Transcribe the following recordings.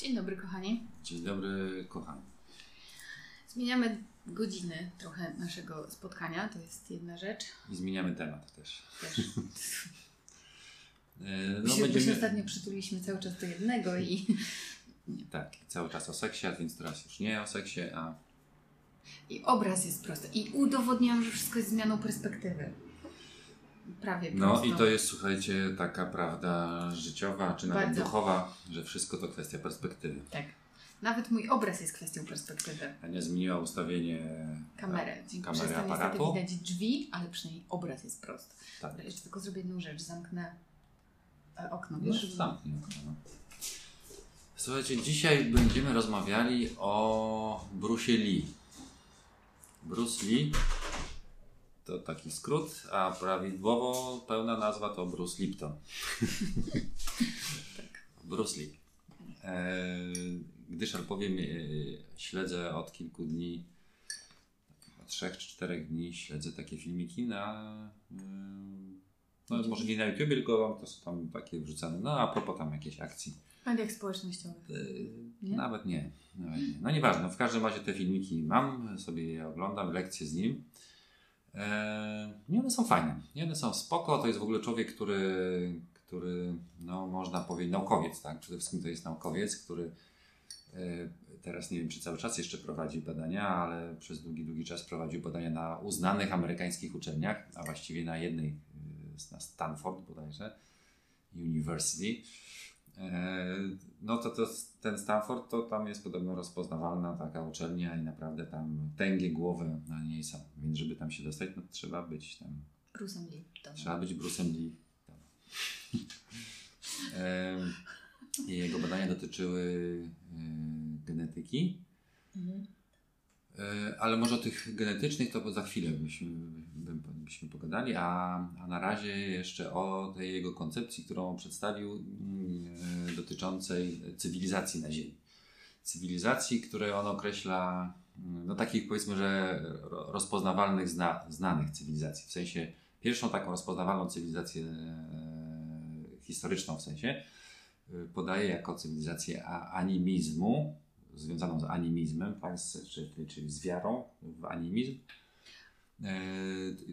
Dzień dobry, kochani. Dzień dobry, kochani. Zmieniamy godziny trochę naszego spotkania, to jest jedna rzecz. I zmieniamy temat też. Też. E, No, się, będziemy... się ostatnio przytuliliśmy cały czas do jednego i... Tak, cały czas o seksie, a więc teraz już nie o seksie, a... I obraz jest prosty. I udowodniłam, że wszystko jest zmianą perspektywy. Prawie No prosto. i to jest, słuchajcie, taka prawda życiowa, czy nawet Bardzo. duchowa, że wszystko to kwestia perspektywy. Tak. Nawet mój obraz jest kwestią perspektywy. Ania zmieniła ustawienie e, Dzięki kamery przez to niestety aparatu. widać drzwi, ale przynajmniej obraz jest prosty. Tak. Dobra, jeszcze tylko zrobię jedną rzecz. Zamknę e, okno. No, zamknij okno, no. Słuchajcie, dzisiaj będziemy rozmawiali o Bruce Lee. Bruce Lee to taki skrót, a prawidłowo pełna nazwa to Bruce Lipton. Tak. Bruce Lee. E, gdyż albowiem e, śledzę od kilku dni, trzech czy czterech dni, śledzę takie filmiki na. E, no, może nie na YouTube, tylko to są tam takie wrzucane. No a propos tam jakiejś akcji. Mediach społecznościowych. Nie? Nawet nie. Nawet nie. No nieważne, w każdym razie te filmiki mam, sobie je oglądam, lekcje z nim. E, I one są fajne. I one są spoko. To jest w ogóle człowiek, który, który no, można powiedzieć, naukowiec, tak? Przede wszystkim to jest naukowiec, który e, teraz nie wiem, czy cały czas jeszcze prowadzi badania, ale przez długi, długi czas prowadził badania na uznanych amerykańskich uczelniach, a właściwie na jednej, e, na Stanford bodajże, University. E, No to, to ten Stanford to tam jest podobno rozpoznawalna taka uczelnia i naprawdę tam tęgie głowy na niej są. Więc żeby tam się dostać, no trzeba być tam, Bruce'em Lee. To trzeba być Bruce'em Lee. I jego badania dotyczyły y, genetyki. Mhm. E, Ale może o tych genetycznych to za chwilę byśmy, byśmy pogadali, a, a na razie jeszcze o tej jego koncepcji, którą przedstawił mm, e, dotyczącej cywilizacji na Ziemi. Cywilizacji, które on określa, mm, no takich powiedzmy, że ro- rozpoznawalnych, zna, znanych cywilizacji. W sensie pierwszą taką rozpoznawalną cywilizację e, historyczną w sensie podaje jako cywilizację animizmu, związaną z animizmem, czyli, czyli z wiarą w animizm. E,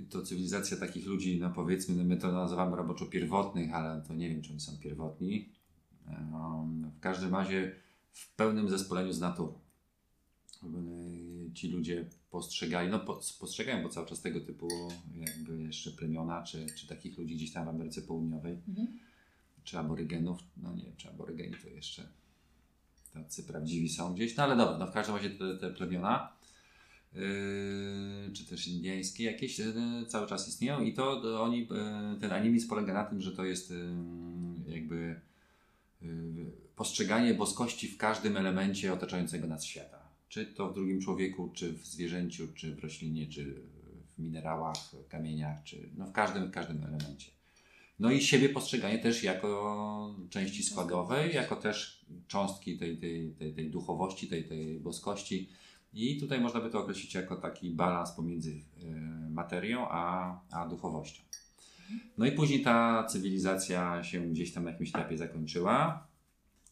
To cywilizacja takich ludzi, no powiedzmy, no my to nazywamy roboczo pierwotnych, ale to nie wiem, czy oni są pierwotni. E, W każdym razie w pełnym zespoleniu z naturą. E, Ci ludzie postrzegali, no po- postrzegają, bo cały czas tego typu jakby jeszcze plemiona, czy, czy takich ludzi gdzieś tam w Ameryce Południowej, Mhm. czy aborygenów, no nie wiem, czy aborygeni to jeszcze tacy prawdziwi są gdzieś, no ale dobra, no w każdym razie te, te plemiona, yy, czy też indyjskie jakieś, yy, cały czas istnieją i to, oni, yy, ten animizm polega na tym, że to jest yy, jakby yy, postrzeganie boskości w każdym elemencie otaczającego nas świata. Czy to w drugim człowieku, czy w zwierzęciu, czy w roślinie, czy w minerałach, kamieniach, czy no w każdym, w każdym elemencie. No i siebie postrzeganie też jako części składowej, jako też cząstki tej, tej, tej, tej duchowości, tej, tej boskości. I tutaj można by to określić jako taki balans pomiędzy e, materią a, a duchowością. No i później ta cywilizacja się gdzieś tam na jakimś etapie zakończyła.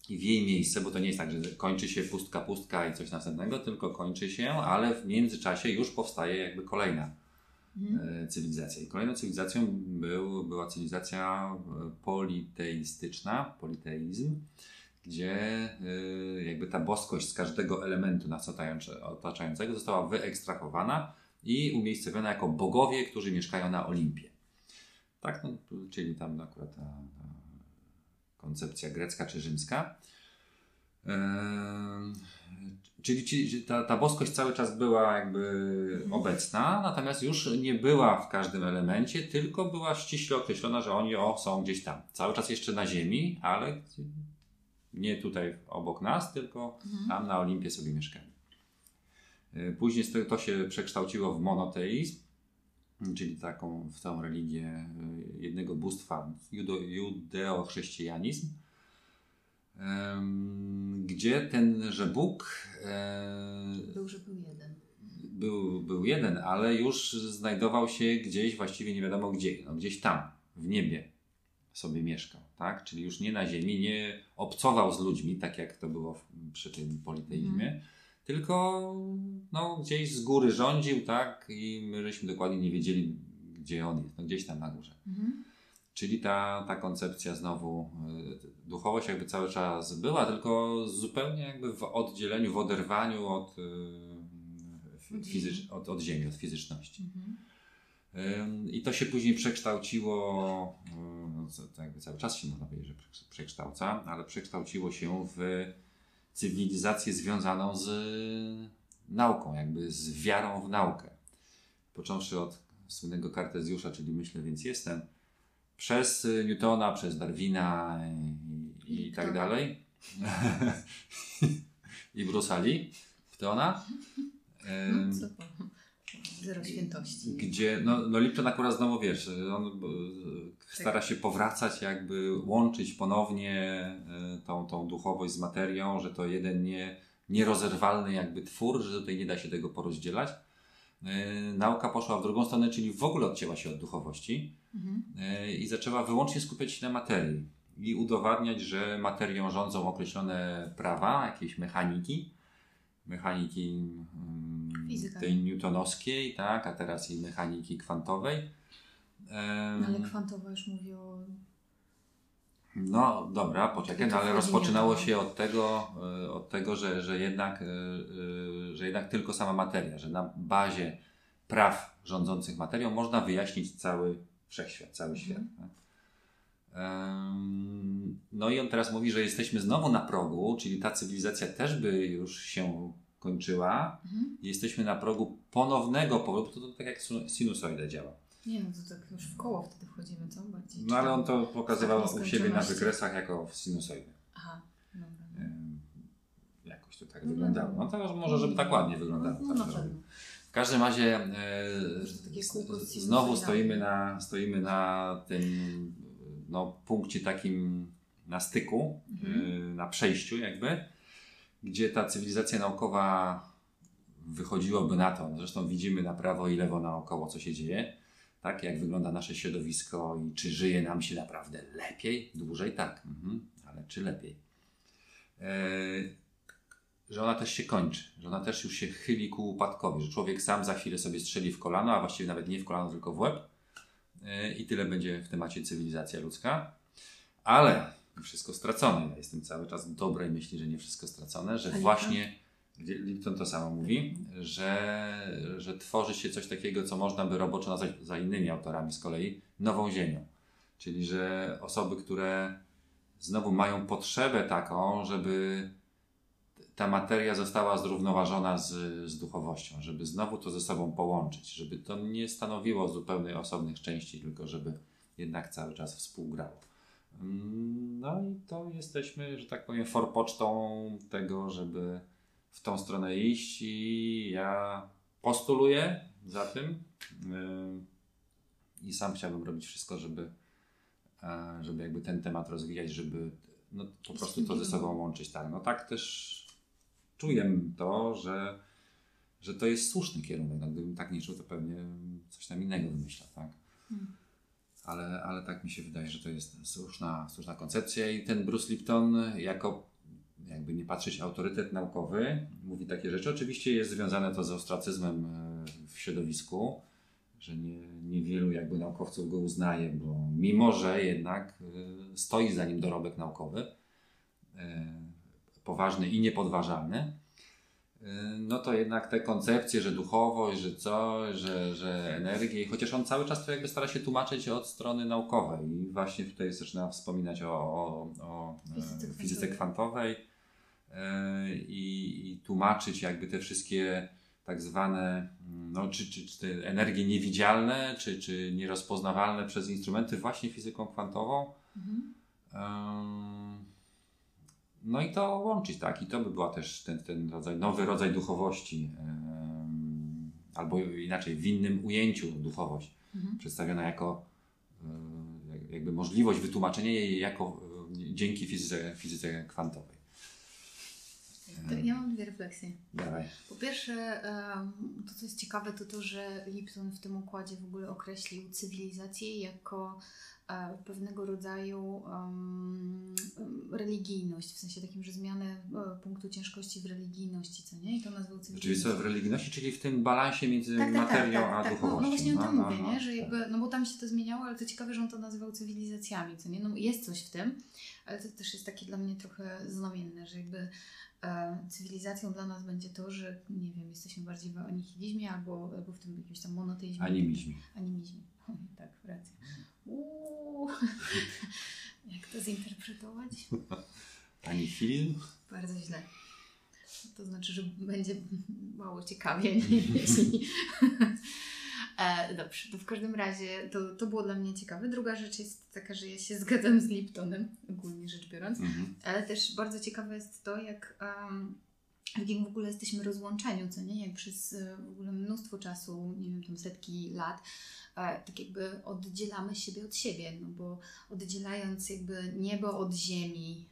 I w jej miejsce, bo to nie jest tak, że kończy się pustka, pustka i coś następnego, tylko kończy się, ale w międzyczasie już powstaje jakby kolejna Mhm. e, cywilizacja. I kolejną cywilizacją był, była cywilizacja e, politeistyczna, politeizm, gdzie e, jakby ta boskość z każdego elementu nas otaczające- otaczającego została wyekstrahowana i umiejscowiona jako bogowie, którzy mieszkają na Olimpie. Tak, no, czyli tam akurat ta, ta koncepcja grecka czy rzymska. Czyli ci, ta, ta boskość cały czas była jakby obecna, natomiast już nie była w każdym elemencie, tylko była ściśle określona, że oni o, są gdzieś tam. Cały czas jeszcze na Ziemi, ale nie tutaj obok nas, tylko Mhm. tam na Olimpie sobie mieszkali. Później to się przekształciło w monoteizm, czyli taką w tą religię y, jednego bóstwa, judo, judeo-chrześcijanizm, gdzie tenże Bóg e, Był, że był jeden. był, był jeden, ale już znajdował się gdzieś, właściwie nie wiadomo gdzie, no gdzieś tam, w niebie. sobie mieszkał, tak? Czyli już nie na ziemi, nie obcował z ludźmi, tak jak to było w, przy tym politeizmie, Mhm. tylko no, gdzieś z góry rządził, tak? I my żeśmy dokładnie nie wiedzieli, gdzie on jest, no, gdzieś tam na górze. Mhm. Czyli ta, ta koncepcja znowu, y, duchowość jakby cały czas była, tylko zupełnie jakby w oddzieleniu, w oderwaniu od, y, fizycz, ziemi. od, od ziemi, od fizyczności. Mhm. I to się później przekształciło, y, no, to jakby cały czas się można powiedzieć, że prze- przekształca, ale przekształciło się w cywilizację związaną z nauką, jakby z wiarą w naukę. Począwszy od słynnego Kartezjusza, czyli myślę, więc jestem, przez Newtona, przez Darwina i, i I tak kto? dalej. I Bruce'a Lee, Ptona. No, co to? Zero świętości. gdzie, no, no Lipton akurat znowu wiesz, on e, stara się powracać, jakby łączyć ponownie e, tą, tą duchowość z materią, że to jeden nie, nierozerwalny jakby twór, że tutaj nie da się tego porozdzielać. E, Nauka poszła w drugą stronę, czyli w ogóle odcięła się od duchowości Mhm. e, i zaczęła wyłącznie skupiać się na materii i udowadniać, że materią rządzą określone prawa, jakieś mechaniki, mechaniki mm, Fizyka. tej newtonowskiej, tak, a teraz i mechaniki kwantowej. No, ale kwantowo już mówi o... no dobra, poczekaj, no, ale rozpoczynało się od tego, e, od tego że, że, jednak, e, e, że jednak tylko sama materia, że na bazie praw rządzących materią można wyjaśnić cały wszechświat, cały świat. Mhm. tak? Em, No i on teraz mówi, że jesteśmy znowu na progu, czyli ta cywilizacja też by już się kończyła. Mhm. Jesteśmy na progu ponownego powrotu, to, to tak jak sinusoida działa. Nie no, to tak już w koło wtedy wchodzimy, co? Bardziej. No ale on to Tak, pokazywał u siebie na wykresach jako w sinusoidę. Aha, dobra. Jakoś to tak No, wyglądało. No to może, żeby tak ładnie wyglądało. No, tak pewno. robił. W każdym razie e, znowu stoimy na, stoimy na tym no, punkcie takim na styku, Mhm. e, na przejściu jakby, gdzie ta cywilizacja naukowa wychodziłoby na to. No, Zresztą widzimy na prawo i lewo naokoło, co się dzieje. Tak, jak wygląda nasze środowisko i czy żyje nam się naprawdę lepiej, dłużej, tak, mhm. ale czy lepiej. E, że ona też się kończy, że ona też już się chyli ku upadkowi, że człowiek sam za chwilę sobie strzeli w kolano, a właściwie nawet nie w kolano, tylko w łeb. E, I tyle będzie w temacie cywilizacja ludzka. Ale wszystko stracone. Ja jestem cały czas w dobrej myśli, że nie wszystko stracone, że właśnie Lipton to samo mówi, że, że tworzy się coś takiego, co można by roboczo nazwać za innymi autorami z kolei nową ziemią. Czyli, że osoby, które znowu mają potrzebę taką, żeby ta materia została zrównoważona z, z duchowością, żeby znowu to ze sobą połączyć, żeby to nie stanowiło zupełnie osobnych części, tylko żeby jednak cały czas współgrało. Mm, No i to jesteśmy, że tak powiem, forpocztą tego, żeby w tą stronę iść i ja postuluję za tym yy, i sam chciałbym robić wszystko, żeby, e, żeby jakby ten temat rozwijać, żeby no, po prostu to ze sobą łączyć. Tak, no tak też czuję to, że, że to jest słuszny kierunek. No, gdybym tak nie czuł, to pewnie coś tam innego wymyślał, tak? Hmm. Ale, ale tak mi się wydaje, że to jest słuszna, słuszna koncepcja i ten Bruce Lipton jako jakby nie patrzeć autorytet naukowy mówi takie rzeczy. Oczywiście jest związane to z ostracyzmem e, w środowisku, że nie, niewielu jakby naukowców go uznaje, bo mimo, że jednak e, stoi za nim dorobek naukowy, e, poważny i niepodważalny, no to jednak te koncepcje, że duchowość, że coś, że, że energię, chociaż on cały czas to jakby stara się tłumaczyć od strony naukowej i właśnie tutaj zaczyna wspominać o, o, o fizyce kwantowej. E, i, i tłumaczyć jakby te wszystkie tak zwane, mm, no, czy, czy, czy te energie niewidzialne, czy, czy nierozpoznawalne przez instrumenty właśnie fizyką kwantową. Mhm. No i to łączyć, tak? I to by była też ten, ten rodzaj, nowy rodzaj duchowości, albo inaczej, w innym ujęciu duchowość, Mhm. przedstawiona jako jak- jakby możliwość wytłumaczenia jej jako dzięki fizyce, fizyce kwantowej. Ja mam dwie refleksje. Dawaj. Po pierwsze, to co jest ciekawe, to to, że Lipton w tym układzie w ogóle określił cywilizację jako e, pewnego rodzaju um, religijność, w sensie takim, że zmianę e, punktu ciężkości w religijności, co nie? I to nazwał Czyli cywilizacją. co, w religijności, czyli w tym balansie między Tak, tak, tak, materią tak, a tak. No, duchowością. no właśnie o tym No, mówię, no, nie? że jakby, no bo tam się to zmieniało, ale to ciekawe, że on to nazywał cywilizacjami, co nie? No jest coś w tym, ale to też jest takie dla mnie trochę znamienne, że jakby cywilizacją dla nas będzie to, że nie wiem, jesteśmy bardziej w anihilizmie albo, albo w tym jakimś tam monoteizmie. Animizmie. Animizmie. tak, racja. Uuu. Jak to zinterpretować? Ani film? Bardzo źle. To znaczy, że będzie mało ciekawie, nie? jeśli. E, dobrze, to w każdym razie to, to było dla mnie ciekawe. Druga rzecz jest taka, że ja się zgadzam z Liptonem, ogólnie rzecz biorąc, Mhm. ale też bardzo ciekawe jest to, jak. Um, w jakim w ogóle jesteśmy rozłączeniu, co nie? Jak przez e, w ogóle mnóstwo czasu, nie wiem, tam setki lat, e, tak jakby oddzielamy siebie od siebie, no bo oddzielając jakby niebo od ziemi,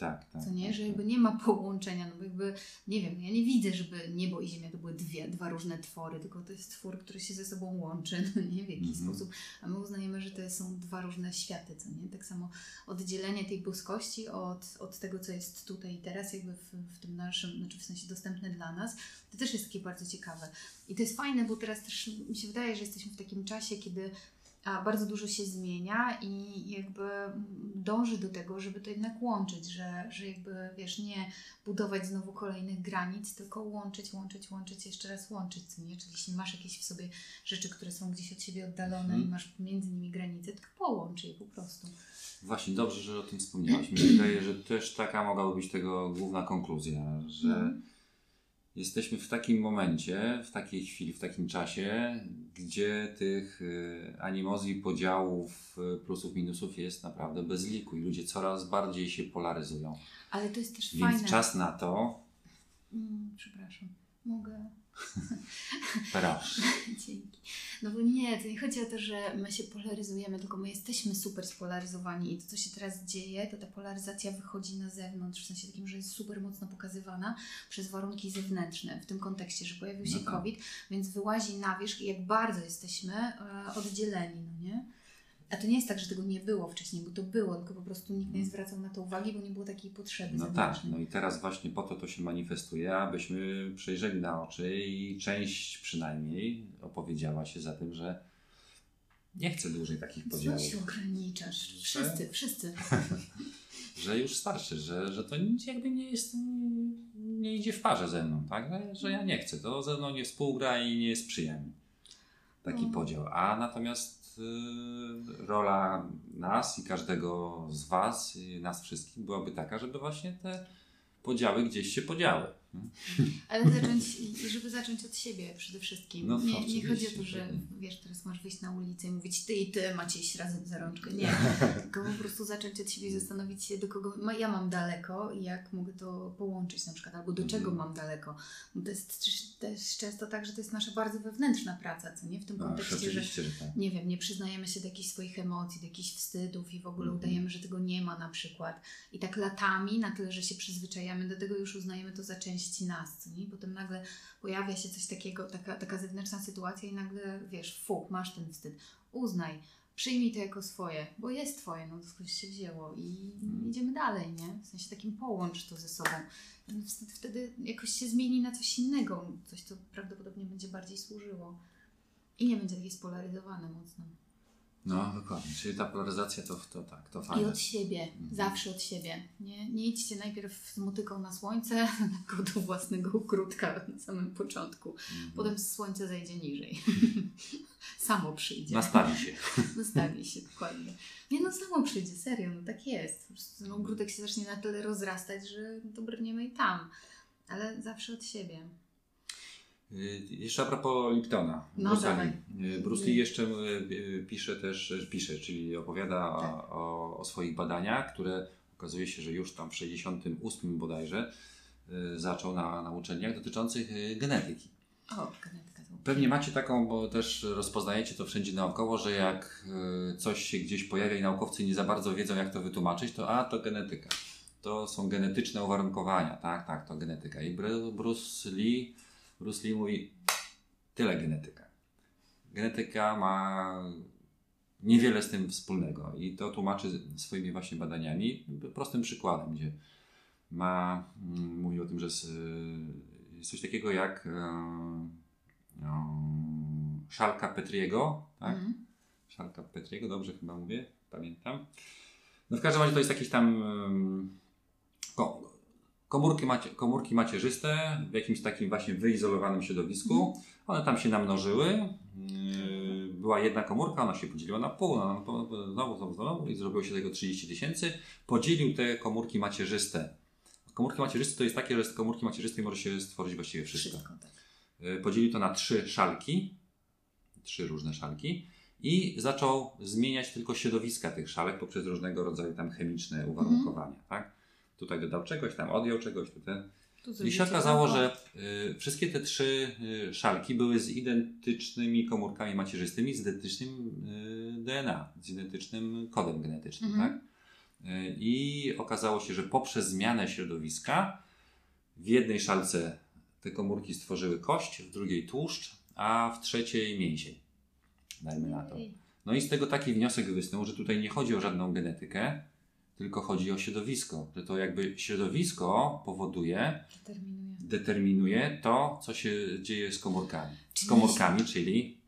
Tak, tak. co nie, tak, że tak. jakby nie ma połączenia, no bo jakby, nie wiem, ja nie widzę, żeby niebo i ziemia to były dwie, dwa różne twory, tylko to jest twór, który się ze sobą łączy, no nie, w jakiś Mhm. sposób, a my uznajemy, że to są dwa różne światy, co nie, tak samo oddzielenie tej boskości od, od tego, co jest tutaj i teraz, jakby w, w tym naszym, znaczy w sensie dostępne dla nas, to też jest takie bardzo ciekawe. I to jest fajne, bo teraz też mi się wydaje, że jesteśmy w takim czasie, kiedy bardzo dużo się zmienia i jakby dąży do tego, żeby to jednak łączyć, że, że jakby wiesz, nie budować znowu kolejnych granic, tylko łączyć, łączyć, łączyć, jeszcze raz łączyć, co nie? Czyli jeśli masz jakieś w sobie rzeczy, które są gdzieś od siebie oddalone Mhm. i masz między nimi granice, to połącz je po prostu. Właśnie, dobrze, że o tym wspomniałaś. Mi się wydaje, że też taka mogłaby być tego główna konkluzja, że Mhm. Jesteśmy w takim momencie, w takiej chwili, w takim czasie, gdzie tych y, animozji, podziałów, y, plusów, minusów jest naprawdę bez liku i ludzie coraz bardziej się polaryzują. Ale to jest też Więc fajne. czas na to, Mm, przepraszam, mogę proszę. Dzięki. No bo nie, to nie chodzi o to, że my się polaryzujemy, tylko my jesteśmy super spolaryzowani i to, co się teraz dzieje, to ta polaryzacja wychodzi na zewnątrz, w sensie takim, że jest super mocno pokazywana przez warunki zewnętrzne, w tym kontekście, że pojawił się No tak. COVID, więc wyłazi na wierzch, jak bardzo jesteśmy e, oddzieleni, no nie? A to nie jest tak, że tego nie było wcześniej, bo to było, tylko po prostu nikt nie zwracał na to uwagi, bo nie było takiej potrzeby No tak, no i teraz właśnie po to to się manifestuje, abyśmy przejrzeli na oczy i część przynajmniej opowiedziała się za tym, że nie chce dłużej takich Co podziałów. się ograniczasz? Wszyscy, wszyscy. że już starczy, że, że to nic jakby nie jest, nie, nie idzie w parze ze mną, tak? Że, że ja nie chcę, to ze mną nie współgra i nie sprzyja mi taki No. podział. A natomiast y, rola nas i każdego z Was, i nas wszystkich byłaby taka, żeby właśnie te podziały gdzieś się podziały. Ale zacząć, żeby zacząć od siebie przede wszystkim. No nie, nie chodzi o to, że wiesz, teraz masz wyjść na ulicę i mówić ty i ty macie iść razem za rączkę. Nie. Tylko po prostu zacząć od siebie i zastanowić się, do kogo ma, ja mam daleko i jak mogę to połączyć na przykład, albo do Mhm. czego mam daleko. Bo to jest też- często tak, że to jest nasza bardzo wewnętrzna praca, co nie? W tym kontekście, że oczywiście, że tak. nie wiem, nie przyznajemy się do jakichś swoich emocji, do jakichś wstydów i w ogóle Mhm. udajemy, że tego nie ma na przykład. I tak latami, na tyle, że się przyzwyczajamy do tego, już uznajemy to za część nas, co nie? Potem nagle pojawia się coś takiego, taka, taka zewnętrzna sytuacja i nagle, wiesz, fu, masz ten wstyd. Uznaj, przyjmij to jako swoje, bo jest twoje, no to skądś się wzięło i Mhm. idziemy dalej, nie? W sensie takim połącz to ze sobą. Wtedy- Wtedy jakoś się zmieni na coś innego, coś, co prawdopodobnie będzie bardziej służyło. I nie będzie takie spolaryzowane mocno. No, dokładnie. Czyli ta polaryzacja to, to tak, to I fajne. od siebie, Mhm. zawsze od siebie. Nie, nie idźcie najpierw z motyką na słońce, tylko do własnego ukrótka na samym początku. Mhm. Potem słońce zejdzie niżej. samo przyjdzie. Nastawi się. Nastawi się, dokładnie. Nie no, samo przyjdzie, serio, no tak jest. Po prostu ten ogródek się zacznie na tyle rozrastać, że dobrniemy i tam. Ale zawsze od siebie. Y, Jeszcze a propos Liptona. No, Bruce. Lee. Y, Bruce Lee jeszcze y, pisze też, pisze, czyli opowiada Tak. o, o swoich badaniach, które okazuje się, że już tam w 68 bodajże zaczął na, na uczelniach dotyczących genetyki. O, genetyka to. Pewnie macie taką, bo też rozpoznajecie to wszędzie naokoło, że jak coś się gdzieś pojawia i naukowcy nie za bardzo wiedzą, jak to wytłumaczyć, to a, to genetyka. To są genetyczne uwarunkowania, tak, tak, to genetyka. I Bru- Bruce Lee, Bruce Lee mówi, tyle genetyka. Genetyka ma niewiele z tym wspólnego. I to tłumaczy swoimi właśnie badaniami prostym przykładem, gdzie ma, mm, mówi o tym, że jest, coś takiego jak e, no, szalka Petriego, tak? Mhm. Szalka Petriego, dobrze chyba mówię, pamiętam. No w każdym razie to jest jakiś tam ko- komórki, macie, komórki macierzyste w jakimś takim właśnie wyizolowanym środowisku. One tam się namnożyły. Yy, Była jedna komórka, ona się podzieliła na pół, na, na, znowu, znowu, znowu i zrobiło się tego 30 tysięcy. Podzielił te komórki macierzyste. Komórki macierzyste to jest takie, że z komórki macierzystej może się stworzyć właściwie wszystko. Tak. Y, podzielił to na trzy szalki, trzy różne szalki i zaczął zmieniać tylko środowiska tych szalek poprzez różnego rodzaju tam chemiczne uwarunkowania, tak? Tutaj dodał czegoś, tam odjął czegoś. Tu I się okazało, oko. że y, wszystkie te trzy y, szalki były z identycznymi komórkami macierzystymi, z identycznym y, DNA, z identycznym kodem genetycznym, Mhm. tak? Y, I okazało się, że poprzez zmianę środowiska w jednej szalce te komórki stworzyły kość, w drugiej tłuszcz, a w trzeciej mięsień. Dajmy na to. No i z tego taki wniosek wysnuł, że tutaj nie chodzi o żadną genetykę, tylko chodzi o środowisko. Że to jakby środowisko powoduje, Determinuje. determinuje to, co się dzieje z komórkami. Z komórkami, czyli,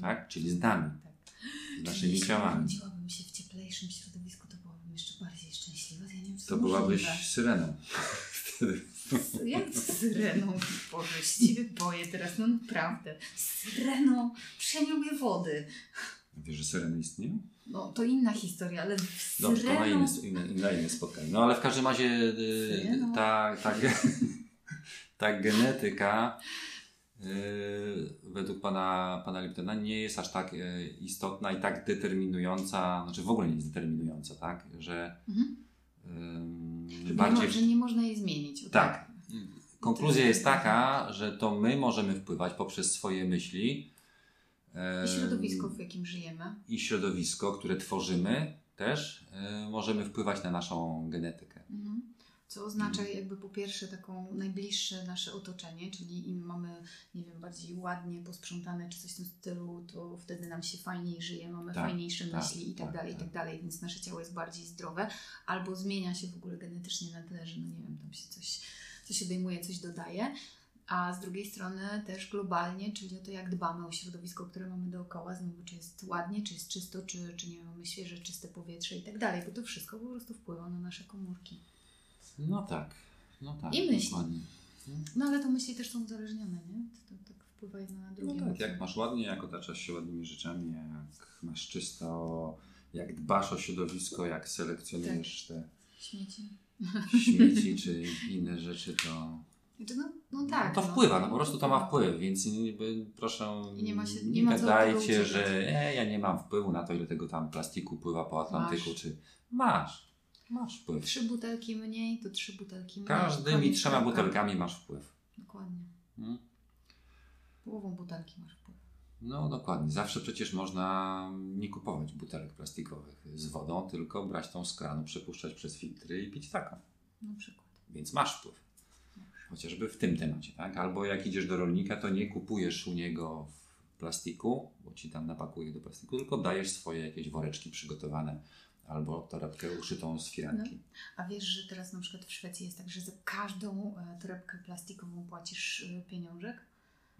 tak, czyli z nami, Tak. z Czyli naszymi jeśli ciałami. urodziłabym się w cieplejszym środowisku, to byłabym jeszcze bardziej szczęśliwa. Ja nie wiem, To byłabyś możliwe. syreną. Jak z syreną? Boże, się boję teraz, no naprawdę. Z syreną? Lubię wody. Wiesz, że syreny istnieją? No, to inna historia, ale z Dobrze, to na syreną... inne, inne, inne spotkanie. No ale w każdym razie y, Syreną. ta, ta, ge- ta genetyka y, według pana, pana Liptona nie jest aż tak y, istotna i tak determinująca, znaczy w ogóle nie jest determinująca, tak? Że Mhm. Że bardziej... Nie, że nie można jej zmienić. O Tak. Konkluzja jest taka, że to my możemy wpływać poprzez swoje myśli. I środowisko, w jakim żyjemy. i środowisko, które tworzymy, też y, możemy wpływać na naszą genetykę. Mhm. Co oznacza jakby po pierwsze taką najbliższe nasze otoczenie, czyli im mamy, nie wiem, bardziej ładnie posprzątane czy coś w tym stylu, to wtedy nam się fajniej żyje, mamy Tak, fajniejsze tak, myśli i tak, tak, dalej, i tak. tak dalej, więc nasze ciało jest bardziej zdrowe, albo zmienia się w ogóle genetycznie na tyle, że no nie wiem, tam się coś, coś odejmuje, coś dodaje. A z drugiej strony też globalnie, czyli o to, jak dbamy o środowisko, które mamy dookoła, znowu czy jest ładnie, czy jest czysto, czy, czy nie mamy świeże, czyste powietrze i tak dalej, bo to wszystko po prostu wpływa na nasze komórki. No tak, no tak. I myśli. dokładnie. No ale to myśli też są uzależnione, nie? To, to, tak wpływa jedna na No drugie. tak, jak masz ładnie, jak otaczasz się ładnymi rzeczami, jak masz czysto, jak dbasz o środowisko, jak selekcjonujesz te Śmieci. śmieci czy inne rzeczy, to, no, no tak. to wpływa, no po prostu to ma wpływ, więc proszę I nie ma się- nie nie ma uciekać. że e, ja nie mam wpływu na to, ile tego tam plastiku pływa po Atlantyku, Masz. czy masz, masz wpływ. Trzy butelki mniej, to trzy butelki mniej. Każdymi trzema butelkami masz wpływ. Dokładnie. Hmm? Połową butelki masz wpływ. No dokładnie. Zawsze przecież można nie kupować butelek plastikowych z wodą, tylko brać tą z kranu, przepuszczać przez filtry i pić taką. Na przykład. Więc masz wpływ. Chociażby w tym temacie, tak? Albo jak idziesz do rolnika, to nie kupujesz u niego w plastiku, bo ci tam napakuje do plastiku, tylko dajesz swoje jakieś woreczki przygotowane albo torebkę uszytą z firanki. A wiesz, że teraz na przykład w Szwecji jest tak, że za każdą e, torebkę plastikową płacisz e, pieniążek?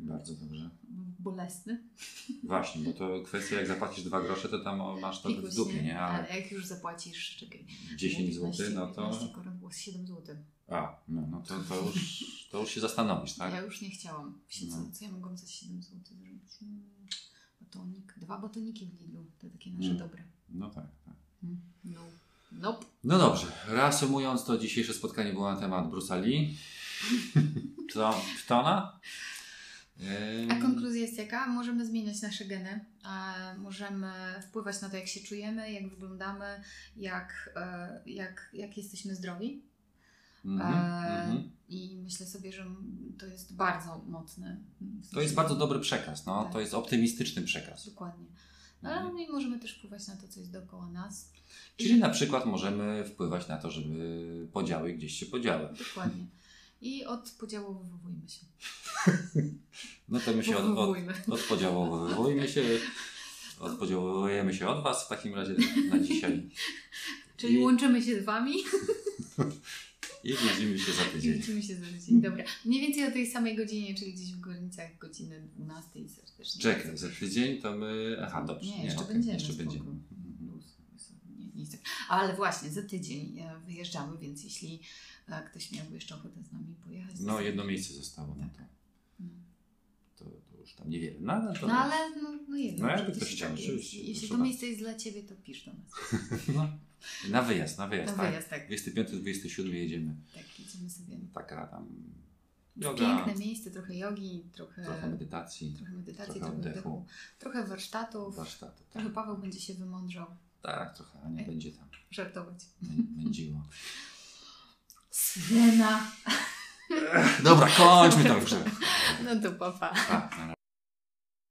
Bardzo dobrze. Bolesny. Właśnie, bo to kwestia, jak zapłacisz dwa grosze, to tam masz to w dupie, nie? Ale Ale jak już zapłacisz, czekaj. 10 zł, 15, no to... 15 koron było z 7 zł. A, no, no to, to, już, to już się zastanowisz, tak? Ja już nie chciałam. Co, No. co ja mogłam za 7 zł zrobić? Mm, Batonik. Dwa batoniki w Lidlu. Te takie nasze Mm. dobre. No tak, tak. Mm. No. Nope. No dobrze, reasumując, to dzisiejsze spotkanie było na temat. To Ptona. A konkluzja jest jaka? Możemy zmieniać nasze geny, możemy wpływać na to, jak się czujemy, jak wyglądamy, jak, e, jak, jak jesteśmy zdrowi. E, mhm. I myślę sobie, że to jest bardzo mocne. W To jest bardzo dobry przekaz, no. Tak. to jest optymistyczny przekaz. Dokładnie. No, ale Mhm. my możemy też wpływać na to, co jest dookoła nas. Czyli na przykład możemy wpływać na to, żeby podziały gdzieś się podziały. Dokładnie. I odpodziałowujmy się. No to my się od, od, odpodziałowujmy się. odpodziałujemy się od Was w takim razie na dzisiaj. Czyli I- łączymy się z Wami I widzimy się za i tydzień. widzimy się za tydzień. Dobra. Mniej więcej o tej samej godzinie, czyli gdzieś w granicach godziny 12 serdecznie. Czekaj, za tydzień to my. Aha, dobrze. Nie, jeszcze okej, będziemy. Jeszcze będziemy. Luz, luz, nie, nie chcę. Ale właśnie, za tydzień e, wyjeżdżamy, więc jeśli e, ktoś miałby jeszcze ochotę z nami pojechać. No, sobie- jedno miejsce zostało. No to, No. to, to już tam niewiele. No, ale to. No ale no, no wiem. No, jakby to ktoś chciał, tak- oczywiście, Jeśli, to miejsce jest dla Ciebie, to pisz do nas. No. Na wyjazd, na wyjazd. Na tak. wyjazd, tak. 25-27 jedziemy. Tak, idziemy sobie. Taka tam w yoga, Piękne miejsce, trochę jogi, trochę, trochę medytacji, trochę medytacji, trochę trochę, oddechu. trochę warsztatów. warsztatu. Trochę Paweł będzie się wymądrzał, Tak, trochę Ania będzie tam żartować. mę- mędziło. Syrena. Dobra, kończmy to już. No to papa. Tak, na razie.